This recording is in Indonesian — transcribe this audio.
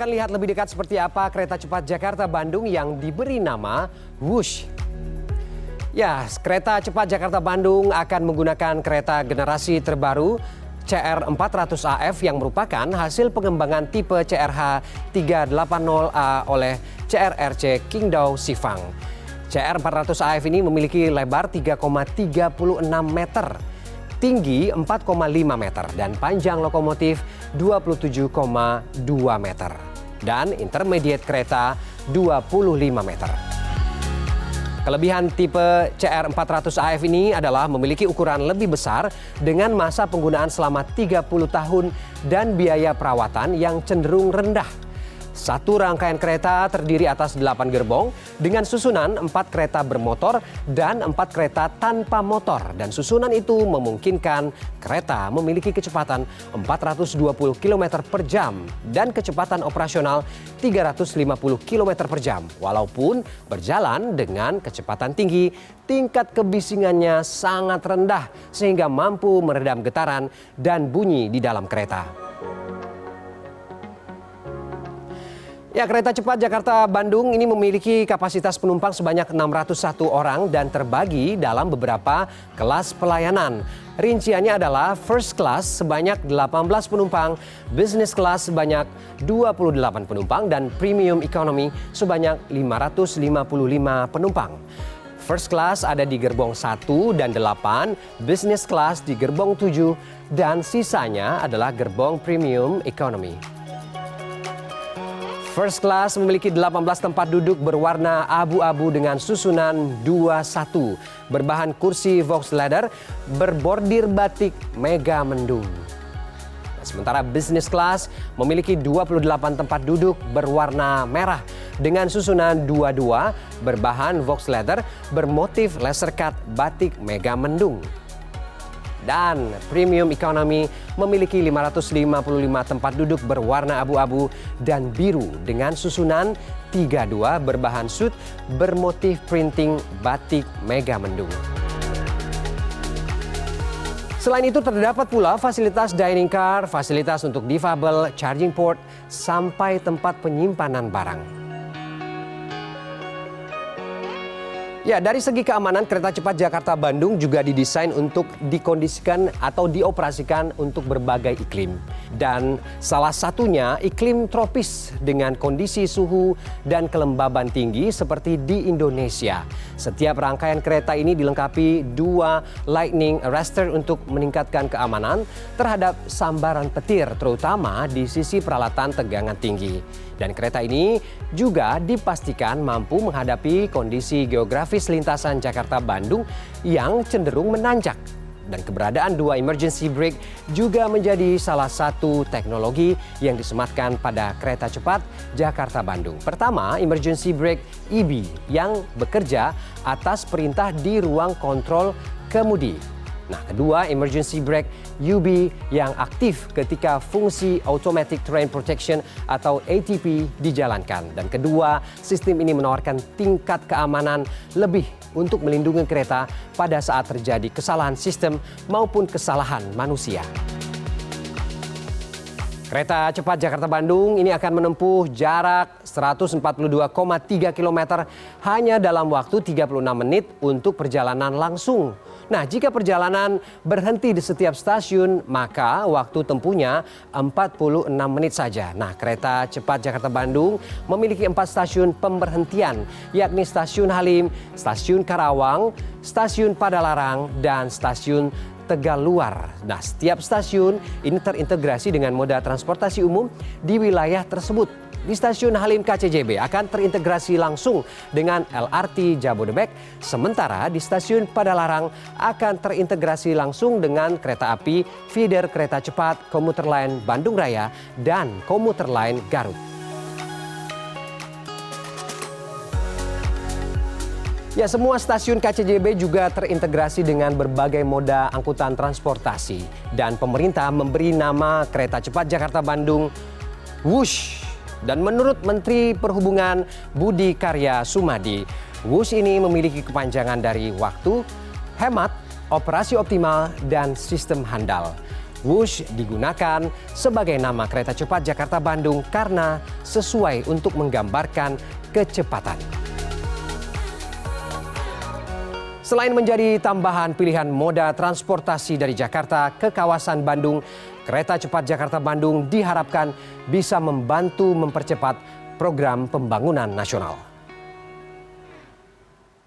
akan lihat lebih dekat seperti apa kereta cepat Jakarta-Bandung yang diberi nama Wush. Ya, kereta cepat Jakarta-Bandung akan menggunakan kereta generasi terbaru CR400AF yang merupakan hasil pengembangan tipe CRH 380A oleh CRRC Qingdao Sifang. CR400AF ini memiliki lebar 3,36 meter tinggi 4,5 meter dan panjang lokomotif 27,2 meter dan intermediate kereta 25 meter. Kelebihan tipe CR400AF ini adalah memiliki ukuran lebih besar dengan masa penggunaan selama 30 tahun dan biaya perawatan yang cenderung rendah satu rangkaian kereta terdiri atas delapan gerbong dengan susunan empat kereta bermotor dan empat kereta tanpa motor. Dan susunan itu memungkinkan kereta memiliki kecepatan 420 km per jam dan kecepatan operasional 350 km per jam. Walaupun berjalan dengan kecepatan tinggi, tingkat kebisingannya sangat rendah sehingga mampu meredam getaran dan bunyi di dalam kereta. Ya, kereta cepat Jakarta-Bandung ini memiliki kapasitas penumpang sebanyak 601 orang dan terbagi dalam beberapa kelas pelayanan. Rinciannya adalah first class sebanyak 18 penumpang, business class sebanyak 28 penumpang, dan premium economy sebanyak 555 penumpang. First class ada di gerbong 1 dan 8, business class di gerbong 7, dan sisanya adalah gerbong premium economy. First Class memiliki 18 tempat duduk berwarna abu-abu dengan susunan 21. Berbahan kursi Vox Leather berbordir batik mega mendung. Sementara Business Class memiliki 28 tempat duduk berwarna merah dengan susunan 22 berbahan Vox Leather bermotif laser cut batik mega mendung dan Premium Economy memiliki 555 tempat duduk berwarna abu-abu dan biru dengan susunan 32 berbahan suit bermotif printing batik mega mendung. Selain itu terdapat pula fasilitas dining car, fasilitas untuk difabel, charging port, sampai tempat penyimpanan barang. Ya, dari segi keamanan kereta cepat Jakarta-Bandung juga didesain untuk dikondisikan atau dioperasikan untuk berbagai iklim. Dan salah satunya iklim tropis dengan kondisi suhu dan kelembaban tinggi seperti di Indonesia. Setiap rangkaian kereta ini dilengkapi dua lightning arrestor untuk meningkatkan keamanan terhadap sambaran petir terutama di sisi peralatan tegangan tinggi. Dan kereta ini juga dipastikan mampu menghadapi kondisi geografis lintasan Jakarta-Bandung yang cenderung menanjak. Dan keberadaan dua emergency brake juga menjadi salah satu teknologi yang disematkan pada kereta cepat Jakarta-Bandung. Pertama, emergency brake EB yang bekerja atas perintah di ruang kontrol kemudi. Nah, kedua, emergency brake UB yang aktif ketika fungsi automatic terrain protection atau ATP dijalankan. Dan kedua, sistem ini menawarkan tingkat keamanan lebih untuk melindungi kereta pada saat terjadi kesalahan sistem maupun kesalahan manusia. Kereta cepat Jakarta-Bandung ini akan menempuh jarak 142,3 km hanya dalam waktu 36 menit untuk perjalanan langsung. Nah, jika perjalanan berhenti di setiap stasiun, maka waktu tempuhnya 46 menit saja. Nah, kereta cepat Jakarta-Bandung memiliki empat stasiun pemberhentian, yakni Stasiun Halim, Stasiun Karawang, Stasiun Padalarang, dan Stasiun Tegaluar. Nah, setiap stasiun ini terintegrasi dengan moda transportasi umum di wilayah tersebut di stasiun Halim KCJB akan terintegrasi langsung dengan LRT Jabodebek, sementara di stasiun Padalarang akan terintegrasi langsung dengan kereta api feeder kereta cepat komuter lain Bandung Raya dan komuter lain Garut. Ya, semua stasiun KCJB juga terintegrasi dengan berbagai moda angkutan transportasi dan pemerintah memberi nama kereta cepat Jakarta-Bandung Wush dan menurut Menteri Perhubungan Budi Karya Sumadi, WUS ini memiliki kepanjangan dari waktu, hemat, operasi optimal, dan sistem handal. Wush digunakan sebagai nama kereta cepat Jakarta-Bandung karena sesuai untuk menggambarkan kecepatan. Selain menjadi tambahan pilihan moda transportasi dari Jakarta ke kawasan Bandung, kereta cepat Jakarta-Bandung diharapkan bisa membantu mempercepat program pembangunan nasional.